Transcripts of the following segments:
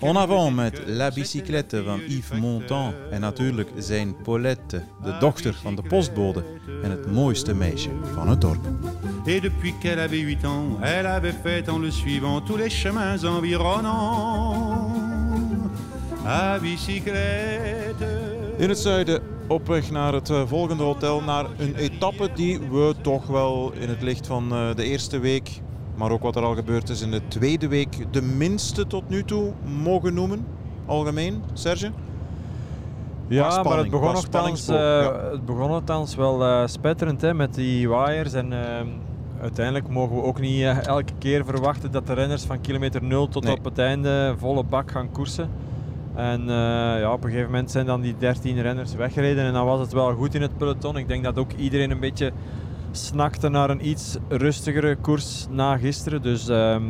En avant met La Bicyclette le van Yves Montand en natuurlijk zijn Paulette, de dochter van de postbode en het mooiste meisje van het dorp. Et depuis qu'elle avait 8 ans, elle avait fait en le suivant tous les chemins environnants. À bicyclette. In het zuiden op weg naar het eh, volgende hotel, naar een etappe die we toch wel in het licht van eh, de eerste week, maar ook wat er al gebeurd is in de tweede week, de minste tot nu toe mogen noemen. Algemeen, Serge? Ja, maar het begon, nogthans, spanningsboog, eh, ja. het begon nogthans wel eh, spetterend hè, met die waaiers. En eh, uiteindelijk mogen we ook niet eh, elke keer verwachten dat de renners van kilometer 0 tot Nee. op het einde volle bak gaan koersen. En ja, op een gegeven moment zijn dan die 13 renners weggereden en dan was het wel goed in het peloton. Ik denk dat ook iedereen een beetje snakte naar een iets rustigere koers na gisteren. Dus ehm,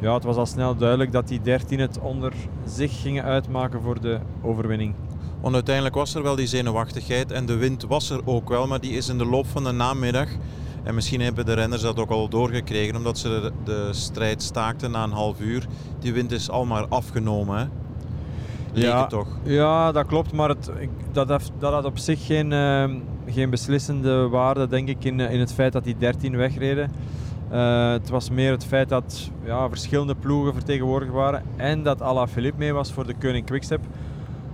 ja, het was al snel duidelijk dat die 13 het onder zich gingen uitmaken voor de overwinning. Want uiteindelijk was er wel die zenuwachtigheid en de wind was er ook wel, maar die is in de loop van de namiddag. En misschien hebben de renners dat ook al doorgekregen, omdat ze de, strijd staakten na een half uur. Die wind is al maar afgenomen, hè? Ja. toch? Ja, dat klopt, maar het, dat, heeft, dat had op zich geen, ehm, geen beslissende waarde, denk ik, in, eh, in het feit dat die 13 wegreden. Eh, het was meer het feit dat ja, verschillende ploegen vertegenwoordigd waren en dat Alaphilippe mee was voor de Koning Quickstep,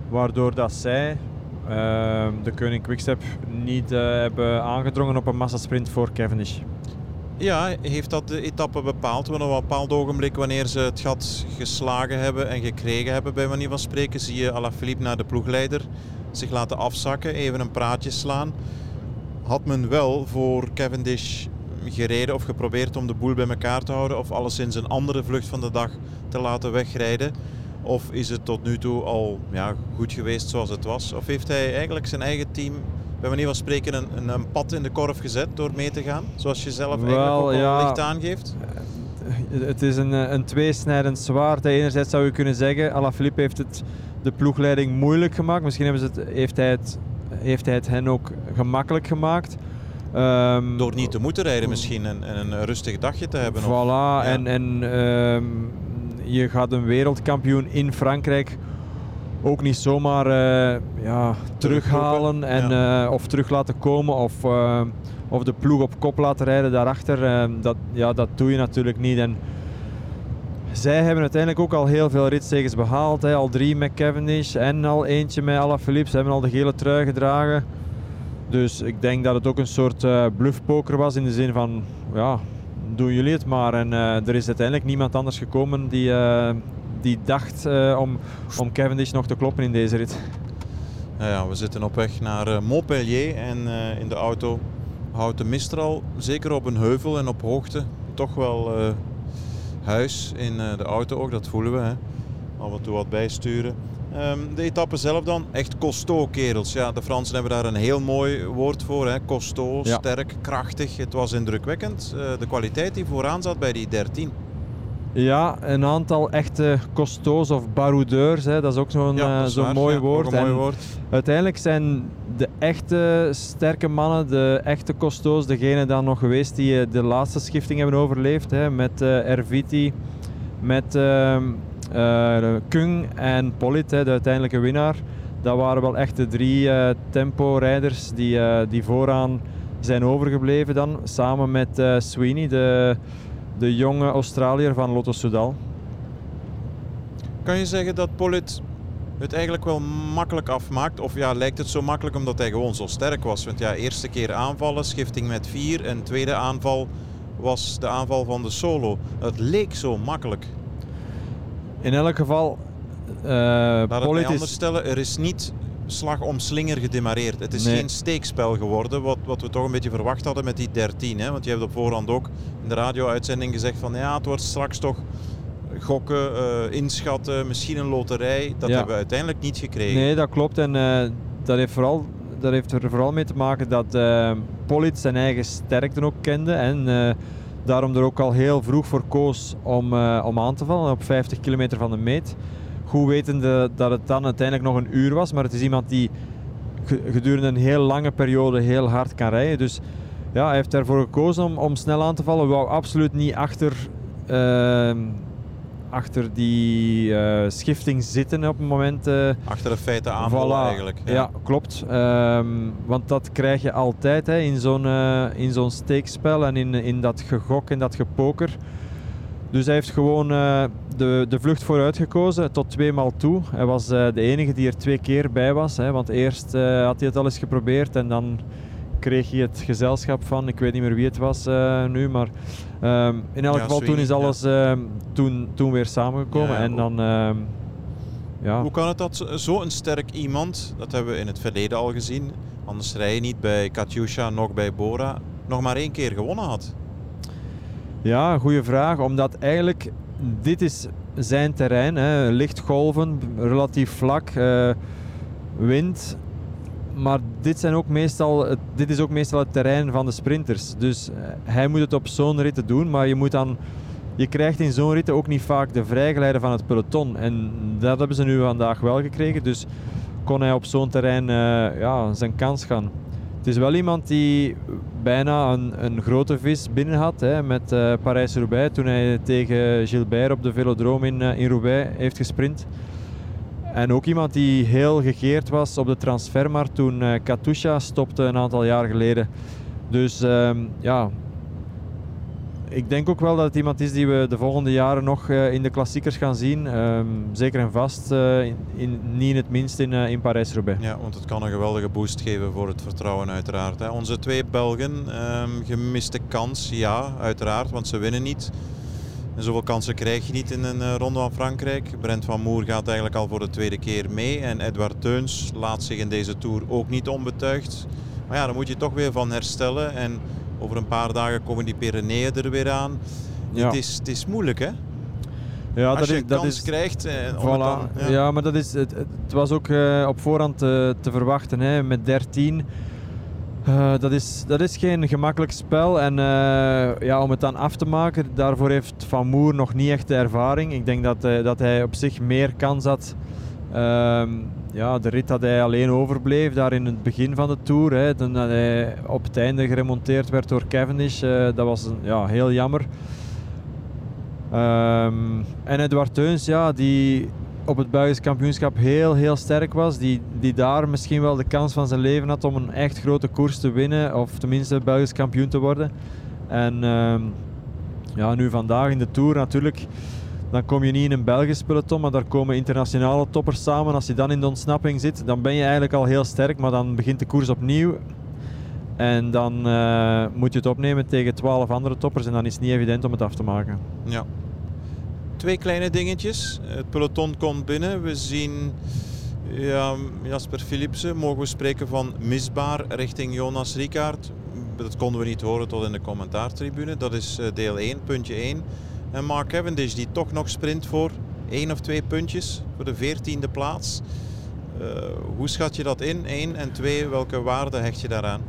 waardoor dat zij, ehm, de Koning Quickstep, niet eh, hebben aangedrongen op een massasprint voor Cavendish. Ja, heeft dat de etappe bepaald? Want op een bepaald ogenblik, wanneer ze het gat geslagen hebben en gekregen hebben, bij manier van spreken, zie je Alaphilippe naar de ploegleider zich laten afzakken, even een praatje slaan. Had men wel voor Cavendish gereden of geprobeerd om de boel bij elkaar te houden, of alleszins een andere vlucht van de dag te laten wegrijden? Of is het tot nu toe al ja, goed geweest zoals het was? Of heeft hij eigenlijk zijn eigen team, bij manier van spreken, een, een, een pad in de korf gezet door mee te gaan? Zoals je zelf eigenlijk Wel, ook al ja. licht aangeeft? Het is een, eh, een tweesnijdend zwaard. Enerzijds zou je kunnen zeggen, Alaphilippe heeft het de ploegleiding moeilijk gemaakt. Misschien hebben ze het, heeft, hij het, heeft hij het hen ook gemakkelijk gemaakt. Ehm, Door niet te moeten rijden misschien en, en een rustig dagje te hebben. of- Voilà, ja. en, en ehm, je gaat een wereldkampioen in Frankrijk ook niet zomaar eh, ja, terughalen en, eh, of terug laten komen of, eh, of de ploeg op kop laten rijden daarachter. dat, ja, dat doe je natuurlijk niet. En zij hebben uiteindelijk ook al heel veel ritzegens behaald. Hè. Al drie met Cavendish en al eentje met Alaphilippe. Ze hebben al de gele trui gedragen. Dus ik denk dat het ook een soort bluffpoker was in de zin van, ja, doen jullie het maar. En er is uiteindelijk niemand anders gekomen die, die dacht eh, om, om Cavendish nog te kloppen in deze rit. Ja, we zitten op weg naar eh, Montpellier en eh, in de auto houdt de Mistral, zeker op een heuvel en op hoogte, toch wel huis in de auto ook, dat voelen we. Hè. Af en toe wat bijsturen. Ehm, de etappe zelf dan, echt costaud kerels. Ja, de Fransen hebben daar een heel mooi woord voor. Hè. Ja. sterk, krachtig. Het was indrukwekkend, de kwaliteit die vooraan zat bij die 13. Ja, een aantal echte costauds of baroudeurs, hè, dat is ook zo'n Ja, eh, waar. mooi Ja, woord. mooi. Uiteindelijk zijn de echte sterke mannen, de echte costauds, degene dan nog geweest die eh, de laatste schifting hebben overleefd. Hè, met eh Erviti, met ehm, eh, Kung en Polit, hè, de uiteindelijke winnaar. Dat waren wel echt de drie tempo-rijders die, die vooraan zijn overgebleven dan. Samen met Sweeney, de, de jonge Australiër van Lotto Soudal. Kan je zeggen dat Polit het eigenlijk wel makkelijk afmaakt? Of ja, lijkt het zo makkelijk omdat hij gewoon zo sterk was? Want ja, eerste keer aanvallen, schifting met vier en tweede aanval was de aanval van de solo. Het leek zo makkelijk. in elk geval, uh, Laat het mij anders stellen, er is niet slag om slinger gedemareerd. Het is geen steekspel geworden, wat, wat we toch een beetje verwacht hadden met die 13. Hè? Want je hebt op voorhand ook in de radio-uitzending gezegd van ja, het wordt straks toch gokken, uh, inschatten, misschien een loterij. Dat hebben we uiteindelijk niet gekregen. Nee, dat klopt. En uh, dat, heeft vooral, dat heeft er vooral mee te maken dat uh, Polit zijn eigen sterkte ook kende. En daarom er ook al heel vroeg voor koos om, om aan te vallen op 50 kilometer van de meet. Goed wetende dat het dan uiteindelijk nog een uur was. Maar het is iemand die gedurende een heel lange periode heel hard kan rijden. Dus ja, hij heeft ervoor gekozen om, om snel aan te vallen. Wou absoluut niet achter achter die uh, schifting zitten op het moment. Uh, achter de feiten aanvallen eigenlijk. Ja, ja klopt. Um, want dat krijg je altijd hè, in zo'n uh, in zo'n steekspel en in, in dat gegok en dat gepoker. Dus hij heeft gewoon de, de vlucht vooruit gekozen, tot twee maal toe. Hij was de enige die er twee keer bij was. Hè, want eerst had hij het al eens geprobeerd en dan kreeg hij het gezelschap van, ik weet niet meer wie het was nu, maar Ehm, in elk geval, toen is alles ehm, toen, toen weer samengekomen. en dan, ehm, ja. Hoe kan het dat zo'n sterk iemand, dat hebben we in het verleden al gezien, anders rij je niet bij Katyusha, nog bij Bora, nog maar één keer gewonnen had? Ja, goede vraag. Omdat eigenlijk dit is zijn terrein. Hè. Lichtgolven, relatief vlak, uh, wind maar dit, zijn ook meestal, dit is ook meestal het terrein van de sprinters. Dus eh, hij moet het op zo'n ritten doen, maar je, moet dan, je krijgt in zo'n ritten ook niet vaak de vrijgeleide van het peloton. En dat hebben ze nu vandaag wel gekregen, dus kon hij op zo'n terrein uh, ja, zijn kans gaan. Het is wel iemand die bijna een, een grote vis binnen had hè, met uh, Parijs-Roubaix toen hij tegen Gilbert op de velodroom in, in Roubaix heeft gesprint. En ook iemand die heel gegeerd was op de transfermarkt toen uh, Katusha stopte een aantal jaar geleden. Dus ehm, ja, ik denk ook wel dat het iemand is die we de volgende jaren nog uh, in de klassiekers gaan zien. Ehm, zeker en vast, uh, in, niet in het minst in, in Parijs-Roubaix. Ja, want het kan een geweldige boost geven voor het vertrouwen uiteraard. Onze twee Belgen, um, gemiste kans, ja, uiteraard, want ze winnen niet. En zoveel kansen krijg je niet in een ronde van Frankrijk. Brent van Moer gaat eigenlijk al voor de tweede keer mee. En Edward Teuns laat zich in deze Tour ook niet onbetuigd. Maar ja, dan moet je toch weer van herstellen. En over een paar dagen komen die Pyreneeën er weer aan. Ja. Het, is, het is moeilijk hè? Ja, Als dat je is, dat kans is, krijgt. Eh, voilà. dan, ja. ja. maar dat is, het, het was ook uh, op voorhand te, te verwachten. Hè, met 13 uh, dat, is, dat is geen gemakkelijk spel. En uh, ja, om het dan af te maken, daarvoor heeft Van Moer nog niet echt de ervaring. Ik denk dat, dat hij op zich meer kans had. Ehm, ja, de rit dat hij alleen overbleef, daar in het begin van de Tour. Hè, hij op het einde geremonteerd werd door Cavendish. dat was ja, heel jammer. Um, en Edward Teuns, ja, die op het Belgisch kampioenschap heel, heel sterk was. Die, die daar misschien wel de kans van zijn leven had om een echt grote koers te winnen. Of tenminste Belgisch kampioen te worden. En uh, ja, nu vandaag in de Tour natuurlijk. Dan kom je niet in een Belgisch peloton, maar daar komen internationale toppers samen. Als je dan in de ontsnapping zit, dan ben je eigenlijk al heel sterk. Maar dan begint de koers opnieuw. En dan uh, moet je het opnemen tegen 12 andere toppers. En dan is het niet evident om het af te maken. Ja, Twee kleine dingetjes. Het peloton komt binnen. We zien ja, Jasper Philipsen. Mogen we spreken van misbaar richting Jonas Ricard. Dat konden we niet horen tot in de commentaartribune. Dat is eh, deel 1, puntje 1. En Mark Cavendish die toch nog sprint voor één of twee puntjes voor de veertiende plaats. Uh, hoe schat je dat in? 1 en 2, welke waarde hecht je daaraan?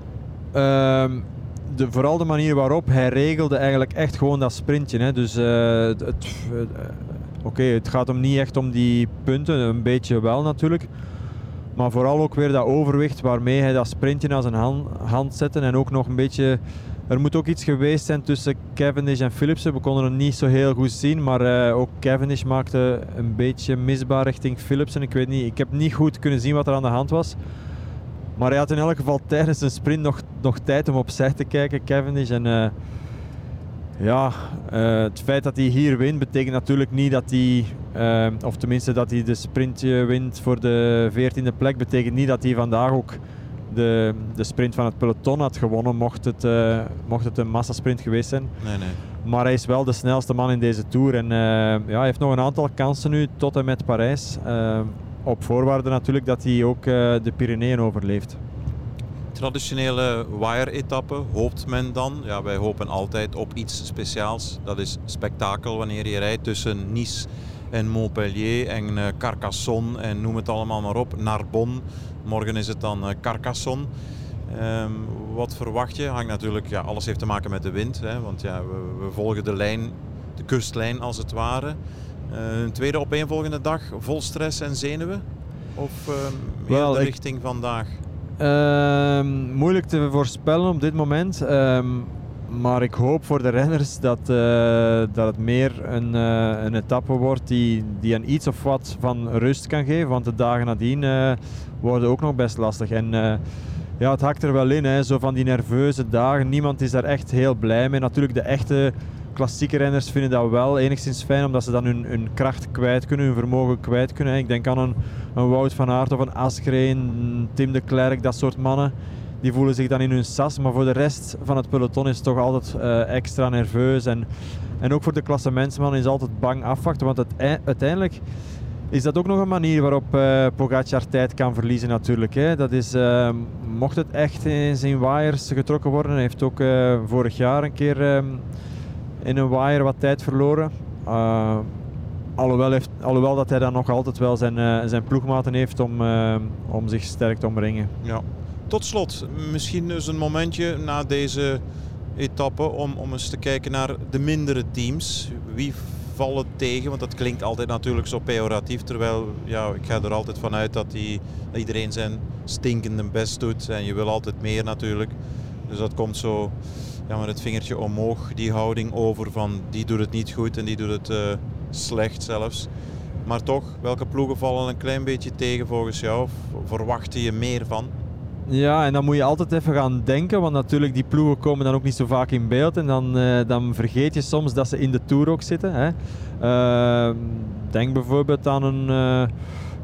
Um, de, vooral de manier waarop hij regelde eigenlijk echt gewoon dat sprintje. Hè. Dus uh, het, uh, oké, het gaat hem niet echt om die punten, een beetje wel natuurlijk. Maar vooral ook weer dat overwicht waarmee hij dat sprintje naar zijn hand, hand zette. En ook nog een beetje. Er moet ook iets geweest zijn tussen Cavendish en Philipsen. We konden het niet zo heel goed zien, maar uh, ook Cavendish maakte een beetje misbaar richting Philipsen. Ik weet niet, ik heb niet goed kunnen zien wat er aan de hand was. Maar hij had in elk geval tijdens een sprint nog, nog tijd om opzij te kijken, Cavendish. En uh, ja, uh, het feit dat hij hier wint, betekent natuurlijk niet dat hij, of tenminste dat hij de sprint wint voor de 14e plek, betekent niet dat hij vandaag ook de, de sprint van het peloton had gewonnen, mocht het, uh, mocht het een massasprint geweest zijn. Nee, nee. Maar hij is wel de snelste man in deze Tour. En uh, ja, hij heeft nog een aantal kansen nu tot en met Parijs. Uh, op voorwaarde natuurlijk dat hij ook de Pyreneeën overleeft. Traditionele wire-etappe hoopt men dan. Ja, wij hopen altijd op iets speciaals. Dat is spektakel wanneer je rijdt tussen Nice en Montpellier en uh, Carcassonne en noem het allemaal maar op. Narbonne. Morgen is het dan uh, Carcassonne. Um, wat verwacht je? Hangt natuurlijk, ja, alles heeft te maken met de wind. Hè, want ja, we, we, volgen de lijn, de kustlijn als het ware. Uh, een tweede opeenvolgende dag vol stress en zenuwen? Of meer well, de richting ik... vandaag? Uh, moeilijk te voorspellen op dit moment. Maar ik hoop voor de renners dat, uh, dat het meer een, uh, een etappe wordt die, die een iets of wat van rust kan geven. Want de dagen nadien uh, worden ook nog best lastig. En ja, het hakt er wel in, hè, zo van die nerveuze dagen. Niemand is daar echt heel blij mee. Natuurlijk, de echte klassieke renners vinden dat wel enigszins fijn, omdat ze dan hun, hun kracht kwijt kunnen, hun vermogen kwijt kunnen. Ik denk aan een, een Wout van Aert of een Asgreen, Tim de Klerk, dat soort mannen die voelen zich dan in hun sas. Maar voor de rest van het peloton is het toch altijd uh, extra nerveus. En, en ook voor de klassementsman is altijd bang afwachten. Want het, uiteindelijk is dat ook nog een manier waarop uh, Pogacar tijd kan verliezen natuurlijk. Hè. Dat is, uh, mocht het echt in zijn wires getrokken worden. Hij heeft ook vorig jaar een keer in een wire wat tijd verloren. Alhoewel, heeft, alhoewel, dat hij dan nog altijd wel zijn, zijn ploegmaten heeft om, om zich sterk te omringen. Ja, tot slot, misschien dus een momentje na deze etappe om, om eens te kijken naar de mindere teams. Wie vallen tegen? Want dat klinkt altijd natuurlijk zo pejoratief. Terwijl ja, ik ga er altijd vanuit dat, die, dat iedereen zijn stinkende best doet. En je wil altijd meer natuurlijk. Dus dat komt zo ja, met het vingertje omhoog, die houding over van die doet het niet goed en die doet het uh, slecht zelfs. Maar toch, welke ploegen vallen een klein beetje tegen volgens jou? Of verwacht je meer van? Ja, en dan moet je altijd even gaan denken, want natuurlijk die ploegen komen dan ook niet zo vaak in beeld. En dan, uh, dan vergeet je soms dat ze in de Tour ook zitten. Hè. Uh, denk bijvoorbeeld aan een, uh,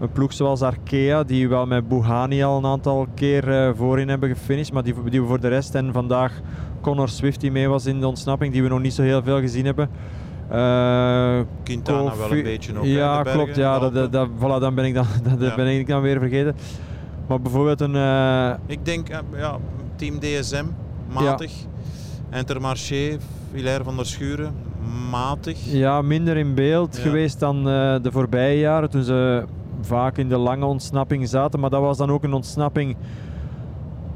een, ploeg zoals Arkea, die wel met Bouhani al een aantal keer voorin hebben gefinished. Maar die, die we voor de rest, en vandaag Connor Swift die mee was in de ontsnapping, die we nog niet zo heel veel gezien hebben. Quintana wel een beetje nog. Ja, klopt. Ja, dat, dat, voilà, dan ben ik dan, dat ja. ben ik dan weer vergeten. Maar bijvoorbeeld een... Uh... Ik denk, uh, ja, team DSM, matig. Ja. Intermarché, Hilaire van der Schuren, matig. Ja, minder in beeld ja. geweest dan uh, de voorbije jaren, toen ze vaak in de lange ontsnapping zaten. Maar dat was dan ook een ontsnapping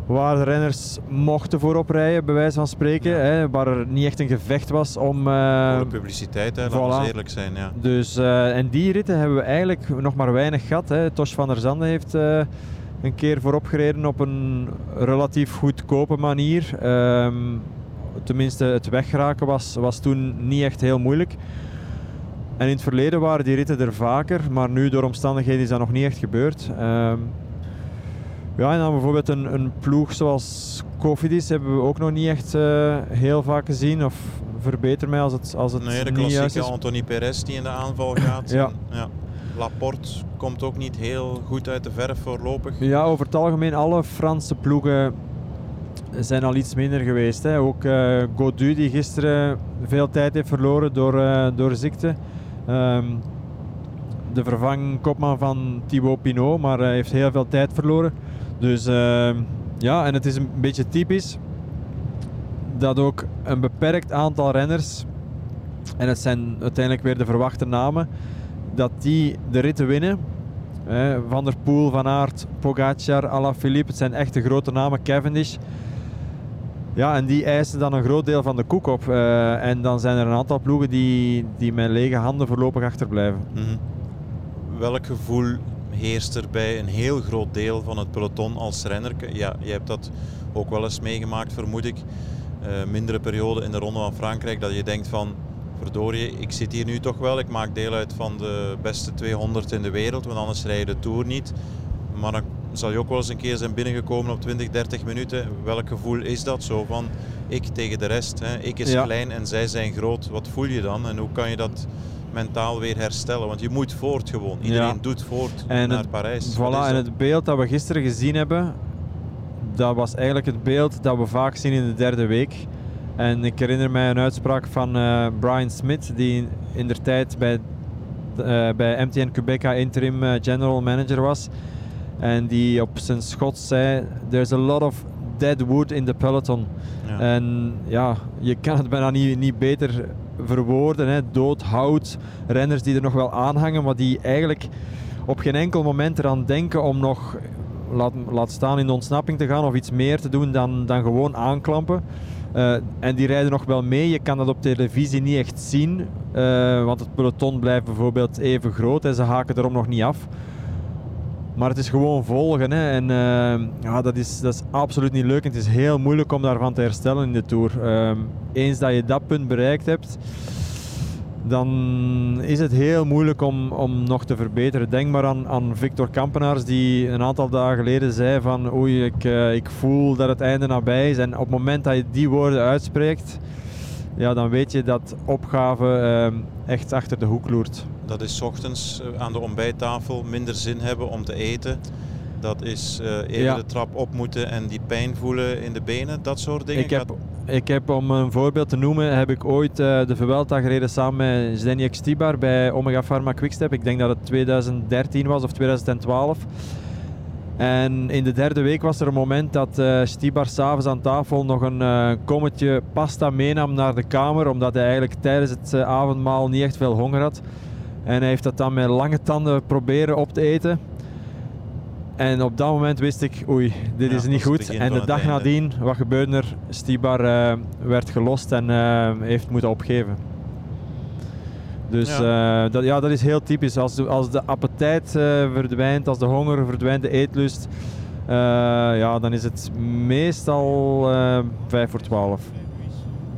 waar de renners mochten voorop rijden, bij wijze van spreken. Ja. Hè, waar er niet echt een gevecht was om... Uh, Voor de publiciteit, hè, laten we eerlijk zijn. Ja. Dus, uh, en die ritten hebben we eigenlijk nog maar weinig gehad. Hè. Tosh van der Zande heeft... Een keer voorop gereden op een relatief goedkope manier. Um, tenminste, het wegraken was, was toen niet echt heel moeilijk. En in het verleden waren die ritten er vaker, maar nu door omstandigheden is dat nog niet echt gebeurd. Um, ja, en dan bijvoorbeeld een, een ploeg zoals Cofidis hebben we ook nog niet echt uh, heel vaak gezien. Of verbeter mij als het, als het nee, de niet juist is. Anthony Perez die in de aanval gaat. ja. ja. Laporte komt ook niet heel goed uit de verf voorlopig. Ja, over het algemeen alle Franse ploegen zijn al iets minder geweest. Hè. Ook uh, Godu die gisteren veel tijd heeft verloren door, uh, door ziekte. Um, de vervangkopman van Thibaut Pinot, maar hij heeft heel veel tijd verloren. Dus uh, ja, en het is een beetje typisch dat ook een beperkt aantal renners, en het zijn uiteindelijk weer de verwachte namen, dat die de ritten winnen. Van der Poel, Van Aert, Pogacar, Alaphilippe, het zijn echt de grote namen, Cavendish. Ja, en die eisen dan een groot deel van de koek op. Uh, en dan zijn er een aantal ploegen die, die met lege handen voorlopig achterblijven. Mm. Welk gevoel heerst er bij een heel groot deel van het peloton als renner? Ja, je hebt dat ook wel eens meegemaakt, vermoed ik. Uh, mindere periode in de Ronde van Frankrijk, dat je denkt van verdorie, ik zit hier nu toch wel. Ik maak deel uit van de beste 200 in de wereld, want anders rij je de Tour niet. Maar dan zal je ook wel eens een keer zijn binnengekomen op 20, 30 minuten. Welk gevoel is dat zo van ik tegen de rest? Hè? Ik is klein en zij zijn groot. Wat voel je dan en hoe kan je dat mentaal weer herstellen? Want je moet voort gewoon. Iedereen doet voort en naar het, Parijs. Voilà, en het beeld dat we gisteren gezien hebben, dat was eigenlijk het beeld dat we vaak zien in de derde week. En ik herinner mij een uitspraak van uh, Brian Smith, die in der tijd bij, uh, bij MTN Quebec interim general manager was. En die op zijn Schots zei: There's a lot of dead wood in the peloton. Ja. En ja, je kan het bijna niet, niet beter verwoorden. Hè. Dood, hout, renners die er nog wel aanhangen, maar die eigenlijk op geen enkel moment eraan denken om nog, laat, laat staan in de ontsnapping te gaan of iets meer te doen dan, dan gewoon aanklampen. Uh, en die rijden nog wel mee. Je kan dat op televisie niet echt zien, uh, want het peloton blijft bijvoorbeeld even groot en ze haken erom nog niet af. Maar het is gewoon volgen. Hè. En uh, ja, dat, is, dat is absoluut niet leuk. En het is heel moeilijk om daarvan te herstellen in de Tour. Uh, eens dat je dat punt bereikt hebt, dan is het heel moeilijk om, om nog te verbeteren. Denk maar aan, aan Victor Kampenaars die een aantal dagen geleden zei van oei, ik, uh, ik voel dat het einde nabij is. En op het moment dat je die woorden uitspreekt, ja, dan weet je dat opgave ehm, echt achter de hoek loert. Dat is ochtends eh, aan de ontbijttafel minder zin hebben om te eten. Dat is uh, even de trap op moeten en die pijn voelen in de benen, dat soort dingen. Ik heb, ik heb om een voorbeeld te noemen, heb ik ooit uh, de Vuelta gereden samen met Zdeněk Stibar bij Omega Pharma Quickstep. Ik denk dat het 2013 was of 2012. En in de derde week was er een moment dat uh, Stibar s'avonds aan tafel nog een uh, kommetje pasta meenam naar de kamer, omdat hij eigenlijk tijdens het avondmaal niet echt veel honger had. En hij heeft dat dan met lange tanden proberen op te eten. En op dat moment wist ik, oei, dit ja, is niet goed. En de dag nadien, wat gebeurde er? Stibar werd gelost en heeft moeten opgeven. Dus ja. Uh, dat, ja, dat is heel typisch. Als de, als de appetijt verdwijnt, als de honger verdwijnt, de eetlust, ja, dan is het meestal 5 voor 12.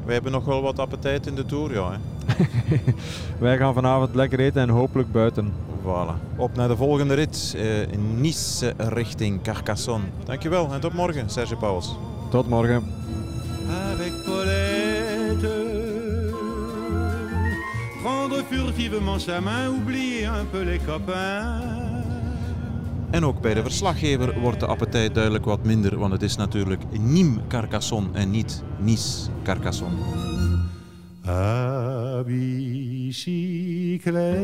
Wij hebben nog wel wat appetijt in de Tour, ja. Hè? Wij gaan vanavond lekker eten en hopelijk buiten. Voilà. Op naar de volgende rit in Nice richting Carcassonne. Dankjewel en tot morgen, Serge Pauwels. Tot morgen. Avec prendre furtivement sa main, oublier un peu les copains. En ook bij de verslaggever wordt de appetijt duidelijk wat minder, want het is natuurlijk Nîmes Carcassonne en niet Nice Carcassonne. She clair.